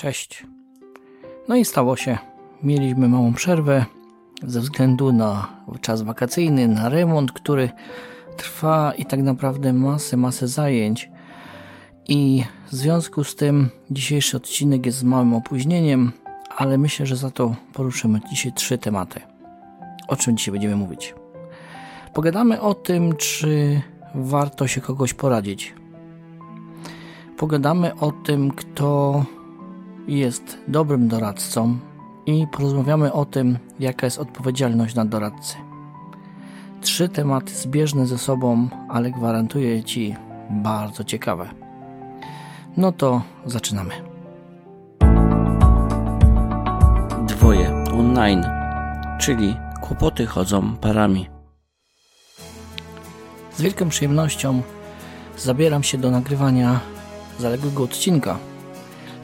Cześć. No i stało się. Mieliśmy małą przerwę ze względu na czas wakacyjny, na remont, który trwa i tak naprawdę masę, masę zajęć. I w związku z tym dzisiejszy odcinek jest z małym opóźnieniem, ale myślę, że za to poruszymy dzisiaj trzy tematy. O czym dzisiaj będziemy mówić? Pogadamy o tym, czy warto się kogoś poradzić. Pogadamy o tym, kto jest dobrym doradcą i porozmawiamy o tym, jaka jest odpowiedzialność na doradcy. Trzy tematy zbieżne ze sobą, ale gwarantuję Ci bardzo ciekawe. No to zaczynamy. Dwoje online, czyli kłopoty chodzą parami. Z wielką przyjemnością zabieram się do nagrywania zaległego odcinka –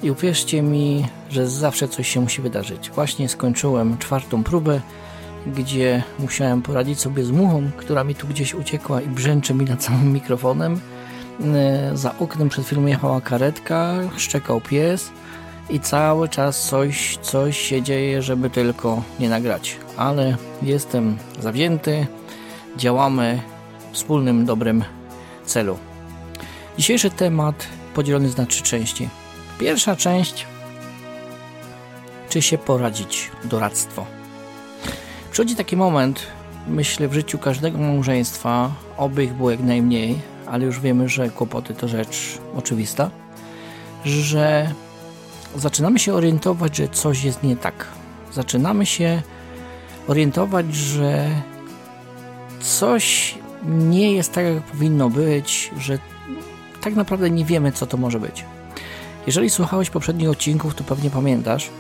i uwierzcie mi, że zawsze coś się musi wydarzyć. Właśnie skończyłem czwartą próbę, gdzie musiałem poradzić sobie z muchą, która mi tu gdzieś uciekła i brzęczy mi nad samym mikrofonem. E, za oknem przed chwilą jechała karetka, szczekał pies i cały czas coś, coś się dzieje, żeby tylko nie nagrać. Ale jestem zawzięty, działamy w wspólnym dobrym celu. Dzisiejszy temat podzielony jest na trzy części. Pierwsza część. Czy się poradzić? Doradztwo. Przychodzi taki moment, myślę, w życiu każdego małżeństwa, oby ich było jak najmniej, ale już wiemy, że kłopoty to rzecz oczywista, że zaczynamy się orientować, że coś jest nie tak. Zaczynamy się orientować, że coś nie jest tak, jak powinno być, że tak naprawdę nie wiemy, co to może być. Jeżeli słuchałeś poprzednich odcinków, to pewnie pamiętasz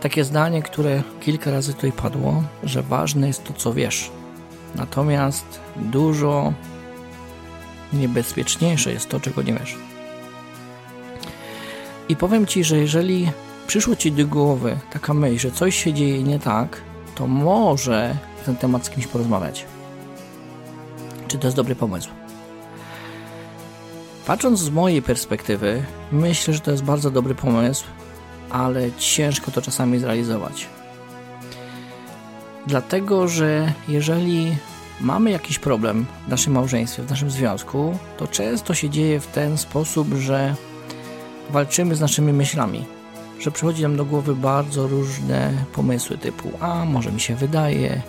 takie zdanie, które kilka razy tutaj padło, że ważne jest to, co wiesz. Natomiast dużo niebezpieczniejsze jest to, czego nie wiesz. I powiem Ci, że jeżeli przyszło Ci do głowy taka myśl, że coś się dzieje nie tak, to może na ten temat z kimś porozmawiać. Czy to jest dobry pomysł? Patrząc z mojej perspektywy, myślę, że to jest bardzo dobry pomysł, ale ciężko to czasami zrealizować. Dlatego, że jeżeli mamy jakiś problem w naszym małżeństwie, w naszym związku, to często się dzieje w ten sposób, że walczymy z naszymi myślami, że przychodzi nam do głowy bardzo różne pomysły typu a może mi się wydaje,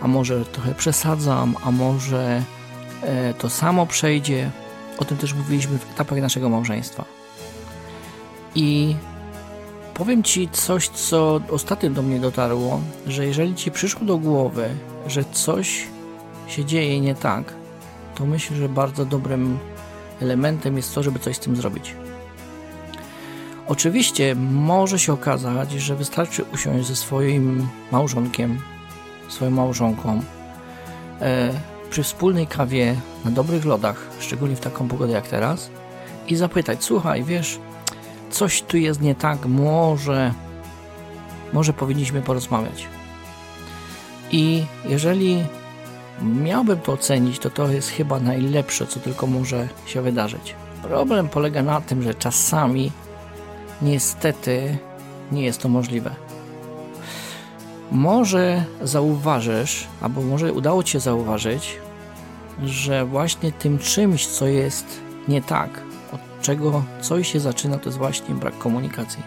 a może trochę przesadzam, a może e, to samo przejdzie. O tym też mówiliśmy w etapach naszego małżeństwa. I powiem Ci coś, co ostatnio do mnie dotarło, że jeżeli Ci przyszło do głowy, że coś się dzieje nie tak, to myślę, że bardzo dobrym elementem jest to, żeby coś z tym zrobić. Oczywiście może się okazać, że wystarczy usiąść ze swoim małżonkiem, swoją małżonką, e, przy wspólnej kawie na dobrych lodach, szczególnie w taką pogodę jak teraz, i zapytać: Słuchaj, wiesz, coś tu jest nie tak, może, może powinniśmy porozmawiać. I jeżeli miałbym to ocenić, to to jest chyba najlepsze, co tylko może się wydarzyć. Problem polega na tym, że czasami niestety nie jest to możliwe. Może zauważysz, albo może udało Ci się zauważyć, że właśnie tym czymś, co jest nie tak, od czego coś się zaczyna, to jest właśnie brak komunikacji.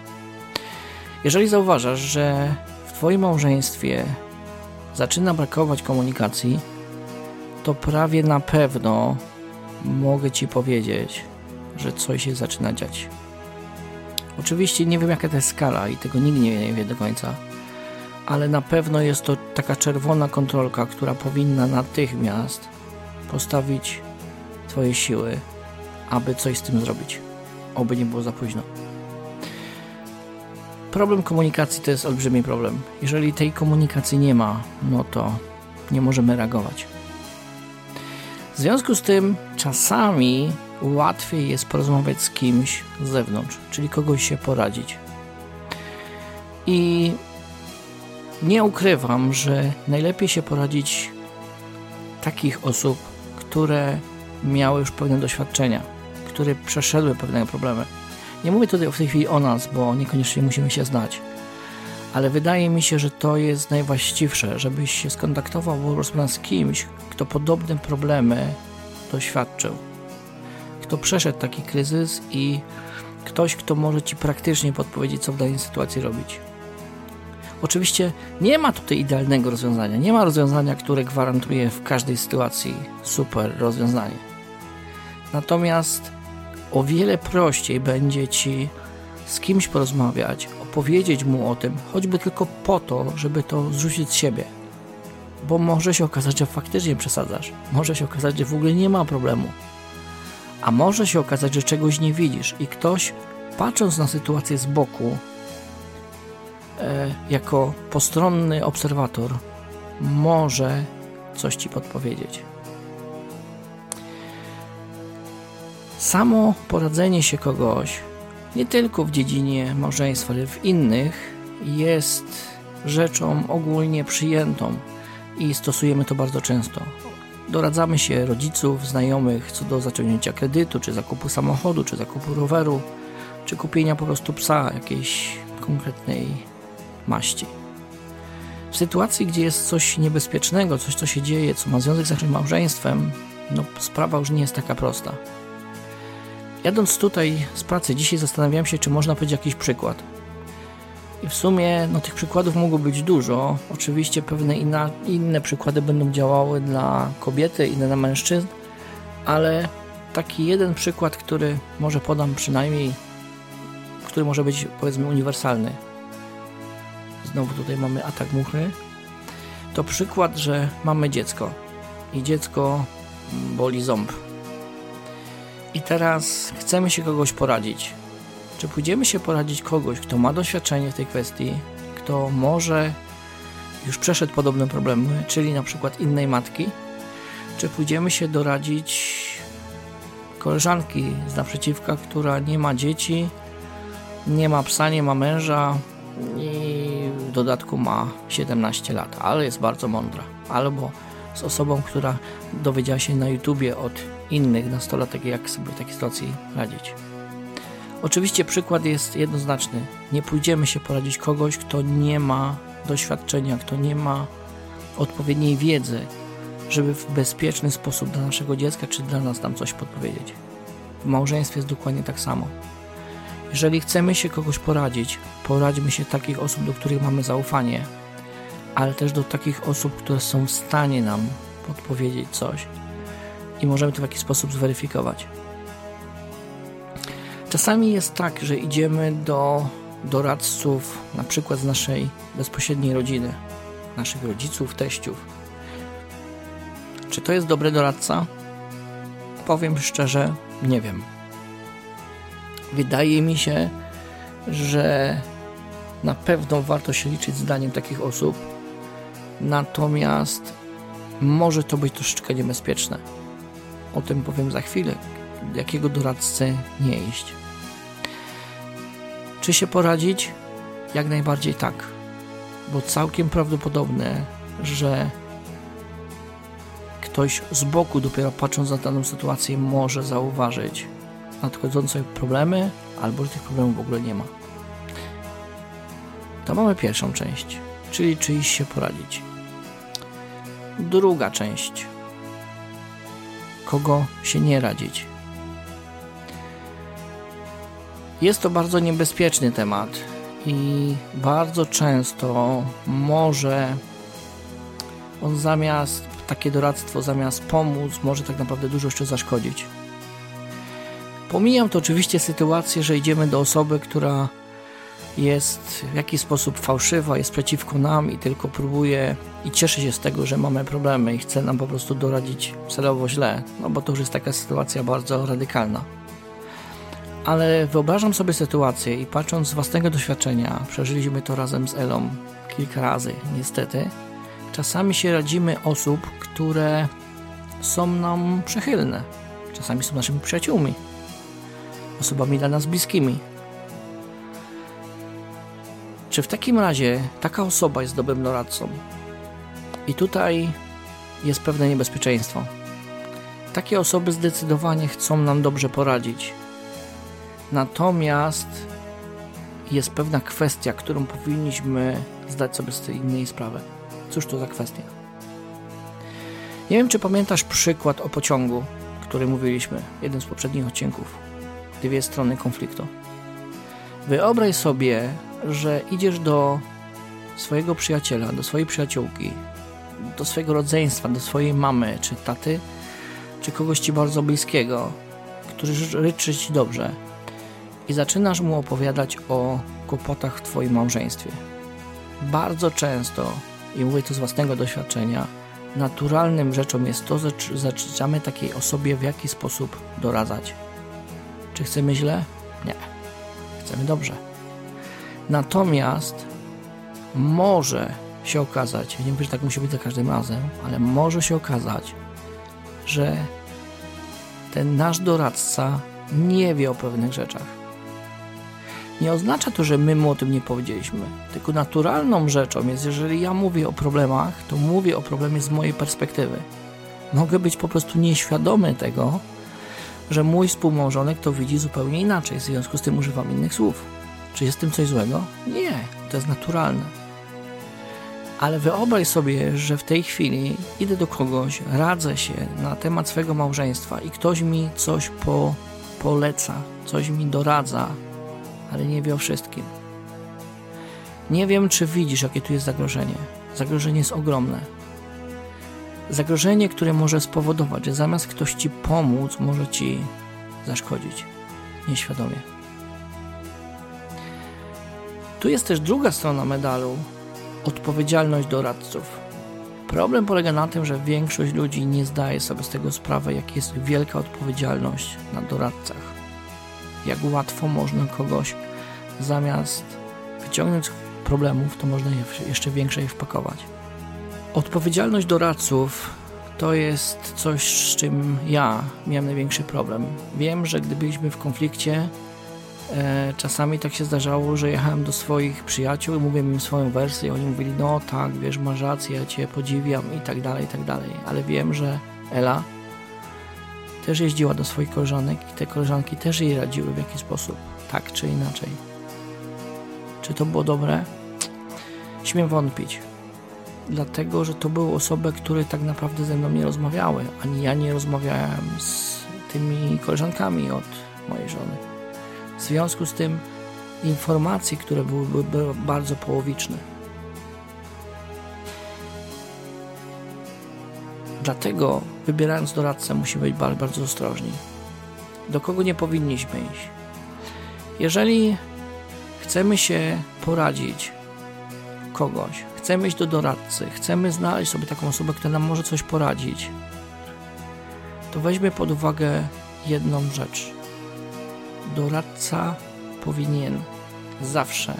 Jeżeli zauważasz, że w Twoim małżeństwie zaczyna brakować komunikacji, to prawie na pewno mogę Ci powiedzieć, że coś się zaczyna dziać. Oczywiście nie wiem, jaka to jest skala i tego nikt nie wie do końca ale na pewno jest to taka czerwona kontrolka, która powinna natychmiast postawić Twoje siły, aby coś z tym zrobić. Oby nie było za późno. Problem komunikacji to jest olbrzymi problem. Jeżeli tej komunikacji nie ma, no to nie możemy reagować. W związku z tym czasami łatwiej jest porozmawiać z kimś z zewnątrz, czyli kogoś się poradzić. I nie ukrywam, że najlepiej się poradzić takich osób, które miały już pewne doświadczenia, które przeszedły pewne problemy. Nie mówię tutaj w tej chwili o nas, bo niekoniecznie musimy się znać, ale wydaje mi się, że to jest najwłaściwsze, żebyś się skontaktował po prostu z kimś, kto podobne problemy doświadczył, kto przeszedł taki kryzys i ktoś, kto może ci praktycznie podpowiedzieć, co w danej sytuacji robić. Oczywiście nie ma tutaj idealnego rozwiązania, nie ma rozwiązania, które gwarantuje w każdej sytuacji super rozwiązanie. Natomiast o wiele prościej będzie ci z kimś porozmawiać, opowiedzieć mu o tym, choćby tylko po to, żeby to zrzucić z siebie. Bo może się okazać, że faktycznie przesadzasz. Może się okazać, że w ogóle nie ma problemu. A może się okazać, że czegoś nie widzisz i ktoś, patrząc na sytuację z boku, jako postronny obserwator, może coś ci podpowiedzieć. Samo poradzenie się kogoś, nie tylko w dziedzinie małżeństwa, ale w innych, jest rzeczą ogólnie przyjętą i stosujemy to bardzo często. Doradzamy się rodziców, znajomych co do zaciągnięcia kredytu, czy zakupu samochodu, czy zakupu roweru, czy kupienia po prostu psa jakiejś konkretnej maści. W sytuacji, gdzie jest coś niebezpiecznego, coś co się dzieje, co ma związek z naszym małżeństwem, no sprawa już nie jest taka prosta. Jadąc tutaj z pracy dzisiaj zastanawiałem się, czy można powiedzieć jakiś przykład. I w sumie no, tych przykładów mogło być dużo. Oczywiście pewne inna, inne przykłady będą działały dla kobiety, inne dla mężczyzn, ale taki jeden przykład, który może podam przynajmniej, który może być powiedzmy uniwersalny. Znowu tutaj mamy atak muchy. To przykład, że mamy dziecko i dziecko boli ząb i teraz chcemy się kogoś poradzić. Czy pójdziemy się poradzić kogoś, kto ma doświadczenie w tej kwestii, kto może już przeszedł podobne problemy, czyli na przykład innej matki, czy pójdziemy się doradzić koleżanki z naprzeciwka, która nie ma dzieci, nie ma psa, nie ma męża i w dodatku ma 17 lat, ale jest bardzo mądra. Albo z osobą, która dowiedziała się na YouTubie od innych nastolatek, jak sobie w takiej sytuacji radzić. Oczywiście przykład jest jednoznaczny. Nie pójdziemy się poradzić kogoś, kto nie ma doświadczenia, kto nie ma odpowiedniej wiedzy, żeby w bezpieczny sposób dla naszego dziecka czy dla nas tam coś podpowiedzieć. W małżeństwie jest dokładnie tak samo. Jeżeli chcemy się kogoś poradzić, poradźmy się takich osób, do których mamy zaufanie, ale też do takich osób, które są w stanie nam podpowiedzieć coś i możemy to w jakiś sposób zweryfikować. Czasami jest tak, że idziemy do doradców, na przykład z naszej bezpośredniej rodziny, naszych rodziców, teściów. Czy to jest dobry doradca? Powiem szczerze, nie wiem. Wydaje mi się, że na pewno warto się liczyć zdaniem takich osób, natomiast może to być troszeczkę niebezpieczne. O tym powiem za chwilę, jakiego doradcę nie iść. Czy się poradzić? Jak najbardziej tak, bo całkiem prawdopodobne, że ktoś z boku, dopiero patrząc na daną sytuację, może zauważyć nadchodzące problemy, albo że tych problemów w ogóle nie ma. To mamy pierwszą część, czyli czy iść się poradzić. Druga część kogo się nie radzić. Jest to bardzo niebezpieczny temat i bardzo często może on zamiast, takie doradztwo zamiast pomóc, może tak naprawdę dużo jeszcze zaszkodzić. Pomijam to oczywiście sytuację, że idziemy do osoby, która jest w jakiś sposób fałszywa, jest przeciwko nam i tylko próbuje i cieszy się z tego, że mamy problemy i chce nam po prostu doradzić celowo źle, no bo to już jest taka sytuacja bardzo radykalna. Ale wyobrażam sobie sytuację i patrząc z własnego doświadczenia, przeżyliśmy to razem z Elą kilka razy, niestety. Czasami się radzimy osób, które są nam przychylne. Czasami są naszymi przyjaciółmi, osobami dla nas bliskimi, czy w takim razie taka osoba jest dobrym doradcą? I tutaj jest pewne niebezpieczeństwo. Takie osoby zdecydowanie chcą nam dobrze poradzić. Natomiast jest pewna kwestia, którą powinniśmy zdać sobie z tej innej sprawy. Cóż to za kwestia? Nie wiem, czy pamiętasz przykład o pociągu, który mówiliśmy, jeden z poprzednich odcinków. Dwie strony konfliktu. Wyobraź sobie, że idziesz do swojego przyjaciela, do swojej przyjaciółki, do swojego rodzeństwa, do swojej mamy czy taty, czy kogoś ci bardzo bliskiego, który ryczy ci dobrze i zaczynasz mu opowiadać o kłopotach w twoim małżeństwie. Bardzo często, i mówię to z własnego doświadczenia, naturalnym rzeczą jest to, że zaczynamy takiej osobie w jaki sposób doradzać. Czy chcemy źle? Nie. Chcemy dobrze. Natomiast może się okazać, nie że tak musi być za każdym razem, ale może się okazać, że ten nasz doradca nie wie o pewnych rzeczach. Nie oznacza to, że my mu o tym nie powiedzieliśmy, tylko naturalną rzeczą jest, jeżeli ja mówię o problemach, to mówię o problemie z mojej perspektywy. Mogę być po prostu nieświadomy tego, że mój współmałżonek to widzi zupełnie inaczej, w związku z tym używam innych słów. Czy jest w tym coś złego? Nie, to jest naturalne. Ale wyobraź sobie, że w tej chwili idę do kogoś, radzę się na temat swojego małżeństwa i ktoś mi coś po, poleca, coś mi doradza, ale nie wie o wszystkim. Nie wiem, czy widzisz, jakie tu jest zagrożenie. Zagrożenie jest ogromne. Zagrożenie, które może spowodować, że zamiast ktoś ci pomóc, może ci zaszkodzić nieświadomie. Tu jest też druga strona medalu odpowiedzialność doradców. Problem polega na tym, że większość ludzi nie zdaje sobie z tego sprawy, jak jest wielka odpowiedzialność na doradcach. Jak łatwo można kogoś zamiast wyciągnąć problemów, to można je jeszcze większe je wpakować. Odpowiedzialność doradców to jest coś, z czym ja miałem największy problem. Wiem, że gdy byliśmy w konflikcie, e, czasami tak się zdarzało, że jechałem do swoich przyjaciół i mówiłem im swoją wersję. Oni mówili, no tak, wiesz, masz rację, ja cię podziwiam i tak dalej, i tak dalej. Ale wiem, że Ela też jeździła do swoich koleżanek i te koleżanki też jej radziły w jakiś sposób, tak czy inaczej. Czy to było dobre? Śmiem wątpić. Dlatego, że to były osoby, które tak naprawdę ze mną nie rozmawiały, ani ja nie rozmawiałem z tymi koleżankami od mojej żony. W związku z tym informacje, które były, były bardzo połowiczne. Dlatego wybierając doradcę musimy być bardzo, bardzo ostrożni. Do kogo nie powinniśmy iść? Jeżeli chcemy się poradzić kogoś, chcemy iść do doradcy, chcemy znaleźć sobie taką osobę, która nam może coś poradzić, to weźmy pod uwagę jedną rzecz. Doradca powinien zawsze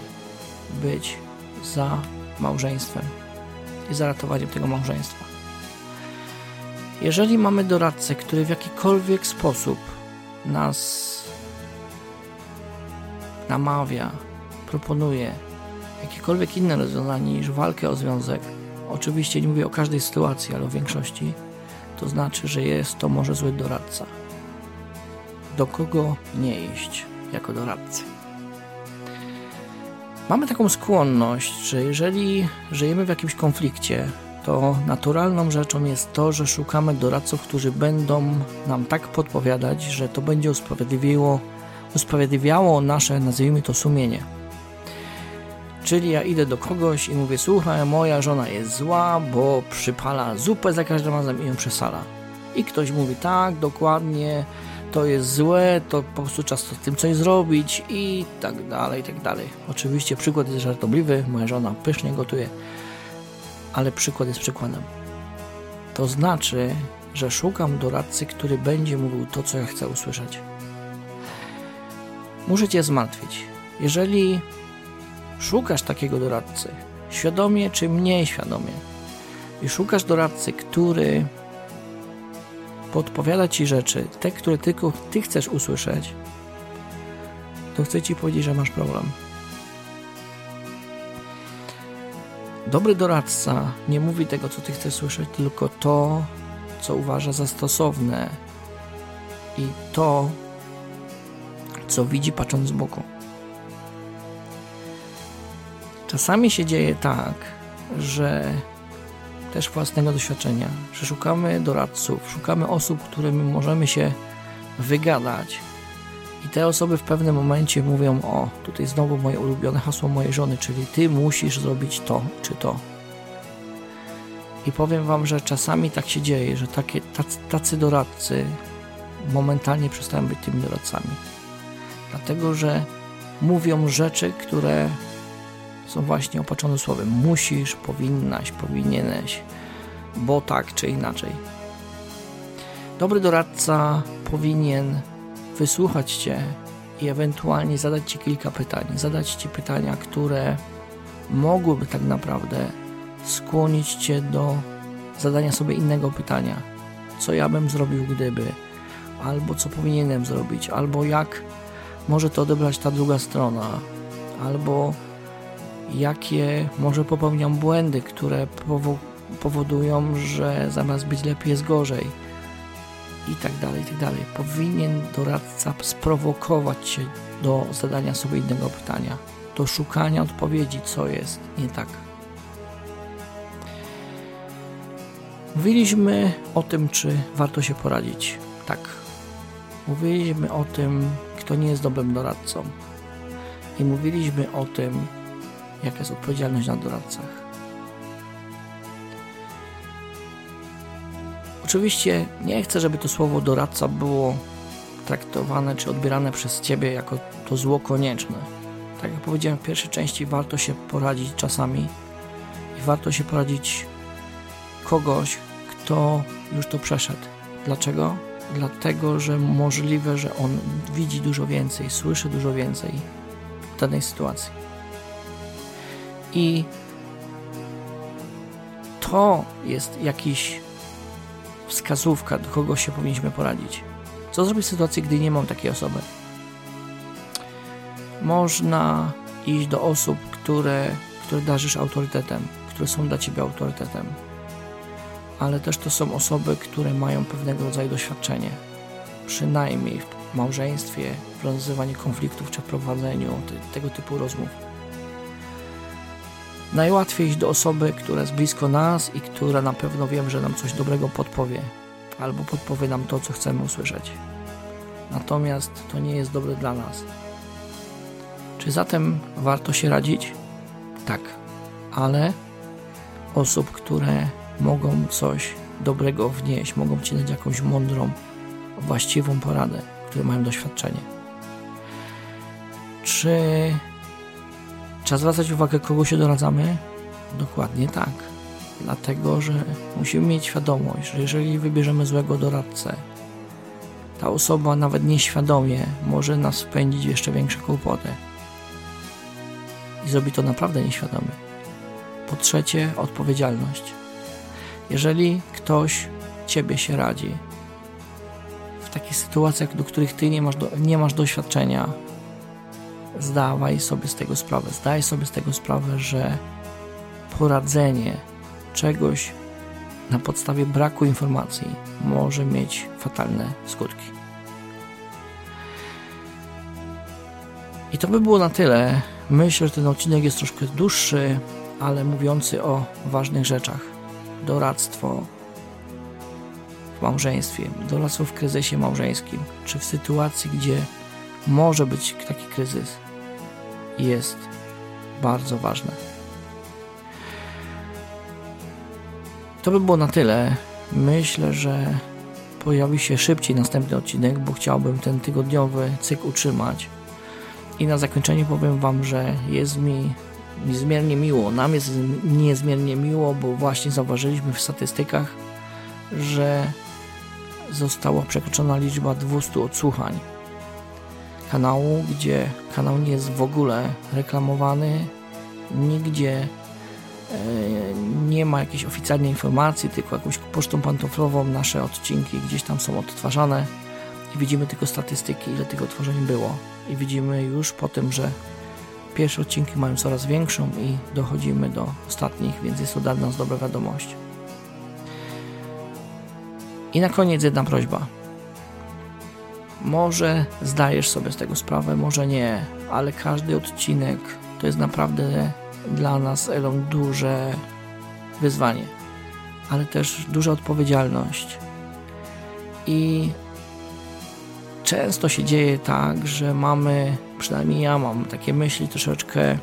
być za małżeństwem i za ratowaniem tego małżeństwa. Jeżeli mamy doradcę, który w jakikolwiek sposób nas namawia, proponuje jakiekolwiek inne rozwiązanie niż walkę o związek, oczywiście nie mówię o każdej sytuacji, ale o większości, to znaczy, że jest to może zły doradca. Do kogo nie iść jako doradcy? Mamy taką skłonność, że jeżeli żyjemy w jakimś konflikcie, to naturalną rzeczą jest to, że szukamy doradców, którzy będą nam tak podpowiadać, że to będzie usprawiedliwiło usprawiedliwiało nasze, nazwijmy to, sumienie. Czyli ja idę do kogoś i mówię, słuchaj, moja żona jest zła, bo przypala zupę za każdym razem i ją przesala. I ktoś mówi, tak, dokładnie, to jest złe, to po prostu czas z tym coś zrobić i tak dalej, i tak dalej. Oczywiście przykład jest żartobliwy, moja żona pysznie gotuje, ale przykład jest przykładem. To znaczy, że szukam doradcy, który będzie mówił to, co ja chcę usłyszeć muszę Cię zmartwić. Jeżeli szukasz takiego doradcy, świadomie czy mniej świadomie, i szukasz doradcy, który podpowiada Ci rzeczy, te, które tylko Ty chcesz usłyszeć, to chcę Ci powiedzieć, że masz problem. Dobry doradca nie mówi tego, co Ty chcesz słyszeć, tylko to, co uważa za stosowne i to, co widzi patrząc z boku. Czasami się dzieje tak, że też własnego doświadczenia, że szukamy doradców, szukamy osób, którymi możemy się wygadać. I te osoby w pewnym momencie mówią: O, tutaj znowu moje ulubione hasło mojej żony, czyli ty musisz zrobić to czy to. I powiem Wam, że czasami tak się dzieje, że takie, tacy, tacy doradcy momentalnie przestają być tymi doradcami. Dlatego, że mówią rzeczy, które są właśnie opatrzone słowem musisz, powinnaś, powinieneś, bo tak czy inaczej. Dobry doradca powinien wysłuchać Cię i ewentualnie zadać Ci kilka pytań. Zadać Ci pytania, które mogłyby tak naprawdę skłonić Cię do zadania sobie innego pytania. Co ja bym zrobił gdyby? Albo co powinienem zrobić? Albo jak może to odebrać ta druga strona? Albo jakie może popełniam błędy, które powodują, że zamiast być lepiej jest gorzej i tak dalej, i tak dalej. Powinien doradca sprowokować się do zadania sobie innego pytania, do szukania odpowiedzi, co jest nie tak. Mówiliśmy o tym, czy warto się poradzić. Tak. Mówiliśmy o tym, kto nie jest dobrym doradcą. I mówiliśmy o tym, jaka jest odpowiedzialność na doradcach. Oczywiście nie chcę, żeby to słowo doradca było traktowane czy odbierane przez Ciebie jako to zło konieczne. Tak jak powiedziałem w pierwszej części, warto się poradzić czasami i warto się poradzić kogoś, kto już to przeszedł. Dlaczego? Dlatego, że możliwe, że on widzi dużo więcej, słyszy dużo więcej w danej sytuacji. I to jest jakiś wskazówka, do kogo się powinniśmy poradzić. Co zrobić w sytuacji, gdy nie mam takiej osoby? Można iść do osób, które, które darzysz autorytetem, które są dla ciebie autorytetem. Ale też to są osoby, które mają pewnego rodzaju doświadczenie. Przynajmniej w małżeństwie, w rozwiązywaniu konfliktów czy prowadzeniu te, tego typu rozmów. Najłatwiej iść do osoby, która jest blisko nas i która na pewno wiem, że nam coś dobrego podpowie, albo podpowie nam to, co chcemy usłyszeć. Natomiast to nie jest dobre dla nas. Czy zatem warto się radzić? Tak, ale osób, które mogą coś dobrego wnieść, mogą ci dać jakąś mądrą, właściwą poradę, które mają doświadczenie. Czy Trzeba zwracać uwagę, kogo się doradzamy? Dokładnie tak. Dlatego, że musimy mieć świadomość, że jeżeli wybierzemy złego doradcę, ta osoba nawet nieświadomie może nas wpędzić jeszcze większe kłopoty. I zrobi to naprawdę nieświadomie. Po trzecie, odpowiedzialność. Jeżeli ktoś ciebie się radzi w takich sytuacjach, do których ty nie masz, do, nie masz doświadczenia, zdawaj sobie z tego sprawę. Zdaj sobie z tego sprawę, że poradzenie czegoś na podstawie braku informacji może mieć fatalne skutki. I to by było na tyle. Myślę, że ten odcinek jest troszkę dłuższy, ale mówiący o ważnych rzeczach. Doradztwo w małżeństwie, doradztwo w kryzysie małżeńskim, czy w sytuacji, gdzie może być taki kryzys, jest bardzo ważne. To by było na tyle. Myślę, że pojawi się szybciej następny odcinek, bo chciałbym ten tygodniowy cykl utrzymać. I na zakończenie powiem Wam, że jest mi niezmiernie miło. Nam jest niezmiernie miło, bo właśnie zauważyliśmy w statystykach, że została przekroczona liczba 200 odsłuchań kanału, gdzie kanał nie jest w ogóle reklamowany, nigdzie e, nie ma jakiejś oficjalnej informacji, tylko jakąś pocztą pantoflową nasze odcinki gdzieś tam są odtwarzane i widzimy tylko statystyki, ile tych otworzeń było. I widzimy już po tym, że pierwsze odcinki mają coraz większą i dochodzimy do ostatnich, więc jest to dla nas dobra wiadomość. I na koniec jedna prośba Może zdajesz sobie z tego sprawę, może nie, ale każdy odcinek to jest naprawdę dla nas, Elon, duże wyzwanie, ale też duża odpowiedzialność. I często się dzieje tak, że mamy, przynajmniej ja mam takie myśli troszeczkę,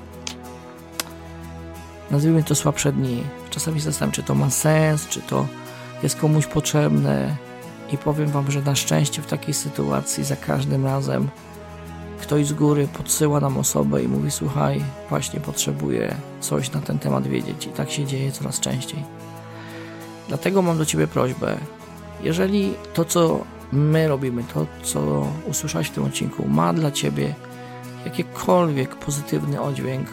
nazwijmy to słabsze dni. Czasami zastanawiam, czy to ma sens, czy to jest komuś potrzebne. I powiem Wam, że na szczęście w takiej sytuacji za każdym razem ktoś z góry podsyła nam osobę i mówi: Słuchaj, właśnie potrzebuję coś na ten temat wiedzieć. I tak się dzieje coraz częściej. Dlatego mam do Ciebie prośbę. Jeżeli to, co my robimy, to, co usłyszałeś w tym odcinku, ma dla Ciebie jakikolwiek pozytywny oddźwięk,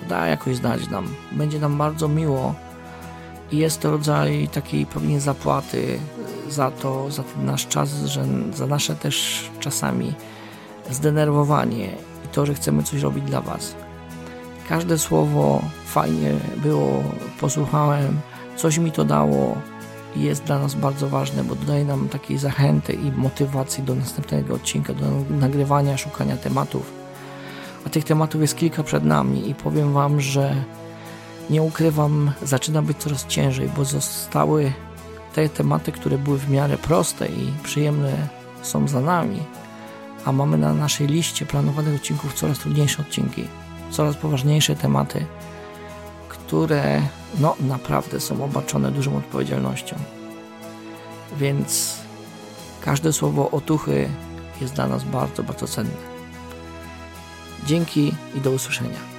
to daj jakoś znać nam. Będzie nam bardzo miło i jest to rodzaj takiej pewnie zapłaty za to, za ten nasz czas, że za nasze też czasami zdenerwowanie i to, że chcemy coś robić dla Was. Każde słowo fajnie było, posłuchałem, coś mi to dało i jest dla nas bardzo ważne, bo dodaje nam takiej zachęty i motywacji do następnego odcinka, do nagrywania, szukania tematów. A tych tematów jest kilka przed nami i powiem Wam, że nie ukrywam, zaczyna być coraz ciężej, bo zostały te tematy, które były w miarę proste i przyjemne są za nami, a mamy na naszej liście planowanych odcinków coraz trudniejsze odcinki, coraz poważniejsze tematy, które no naprawdę są obarczone dużą odpowiedzialnością. Więc każde słowo otuchy jest dla nas bardzo, bardzo cenne. Dzięki i do usłyszenia.